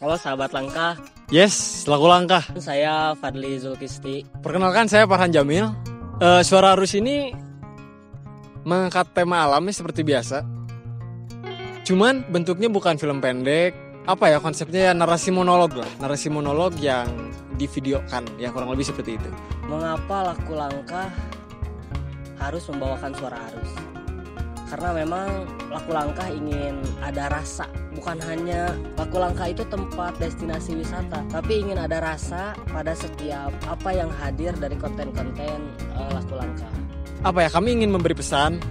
Halo sahabat langkah, Yes, lagu langkah. saya Fadli Zulkisti. Perkenalkan saya Farhan Jamil. Eh, suara arus ini mengangkat tema alamnya seperti biasa. Cuman bentuknya bukan film pendek. Apa ya konsepnya ya narasi monolog lah. Narasi monolog yang divideokan. Ya kurang lebih seperti itu. Mengapa laku langkah harus membawakan suara arus? Karena memang laku langkah ingin ada rasa, bukan hanya laku langkah itu tempat destinasi wisata, tapi ingin ada rasa pada setiap apa yang hadir dari konten-konten eh, laku langkah. Apa ya kami ingin memberi pesan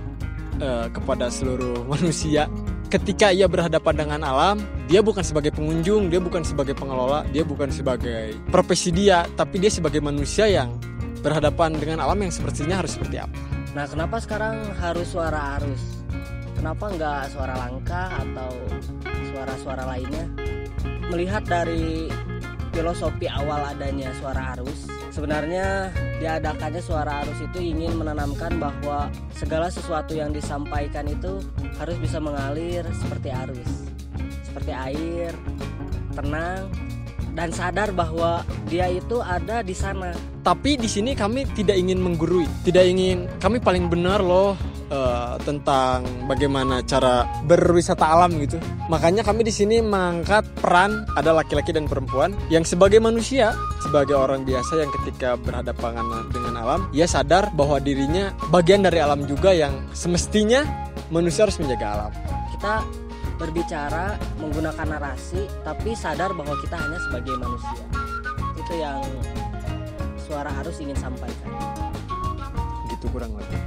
eh, kepada seluruh manusia ketika ia berhadapan dengan alam, dia bukan sebagai pengunjung, dia bukan sebagai pengelola, dia bukan sebagai profesi dia, tapi dia sebagai manusia yang berhadapan dengan alam yang sepertinya harus seperti apa. Nah, kenapa sekarang harus suara arus? Kenapa nggak suara langkah atau suara-suara lainnya? Melihat dari filosofi awal adanya suara arus, sebenarnya diadakannya suara arus itu ingin menanamkan bahwa segala sesuatu yang disampaikan itu harus bisa mengalir seperti arus, seperti air, tenang, dan sadar bahwa dia itu ada di sana. Tapi di sini kami tidak ingin menggurui, tidak ingin kami paling benar loh eh, tentang bagaimana cara berwisata alam gitu. Makanya kami di sini mengangkat peran ada laki-laki dan perempuan yang sebagai manusia, sebagai orang biasa yang ketika berhadapan dengan alam, ia sadar bahwa dirinya bagian dari alam juga yang semestinya manusia harus menjaga alam. Kita berbicara menggunakan narasi tapi sadar bahwa kita hanya sebagai manusia itu yang suara harus ingin sampaikan Gitu kurang lebih.